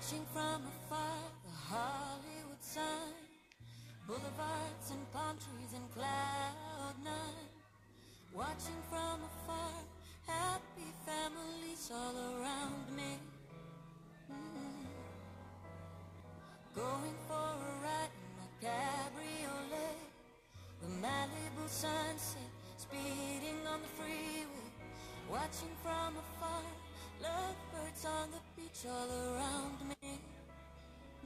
Watching from afar the Hollywood sign, boulevards and palm trees and cloud nine. Watching from afar, happy families all around me. Mm. Going for a ride in my cabriolet, the Malibu sunset speeding on the freeway. Watching from afar, lovebirds on the beach all around me.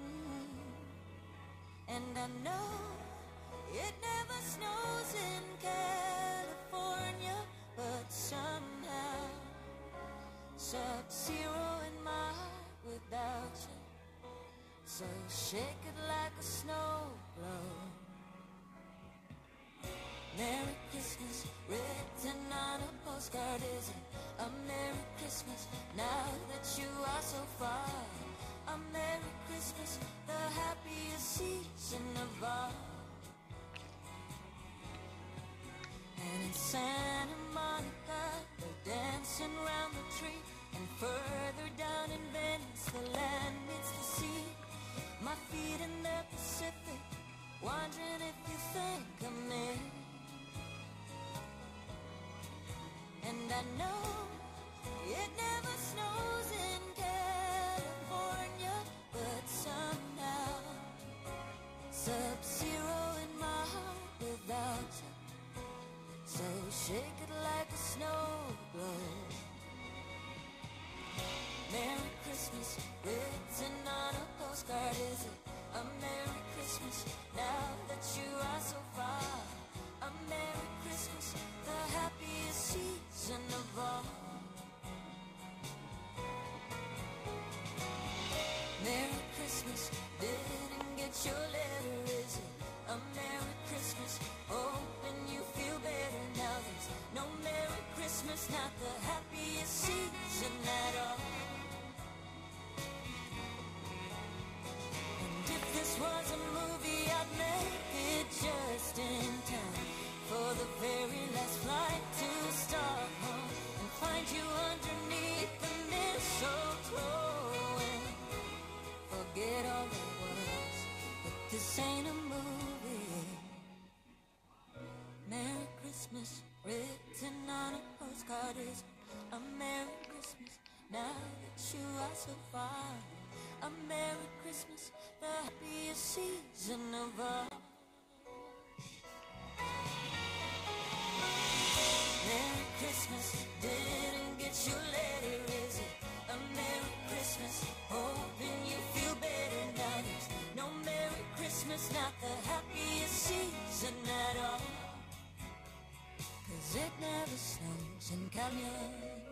Mm. And I know it never snows in California, but somehow sub-zero in my heart without you. So shake it like a snow globe. Merry Christmas, written on a postcard, is Christmas now that you are so far? A Merry Christmas, the happiest season of all. And in Santa Monica, they're dancing round the tree. And further down in Venice, the land meets the sea. My feet in the Pacific, wondering if you think of me. And I know shake it like a snow globe. Christmas, not the happiest season at all. And if this was a movie, I'd make it just in time for the very last flight to Stockholm and find you underneath the mistletoe and forget all that was. But this ain't a on a postcard is a Merry Christmas now that you are so far. A Merry Christmas, the happiest season of all. It never snows in California.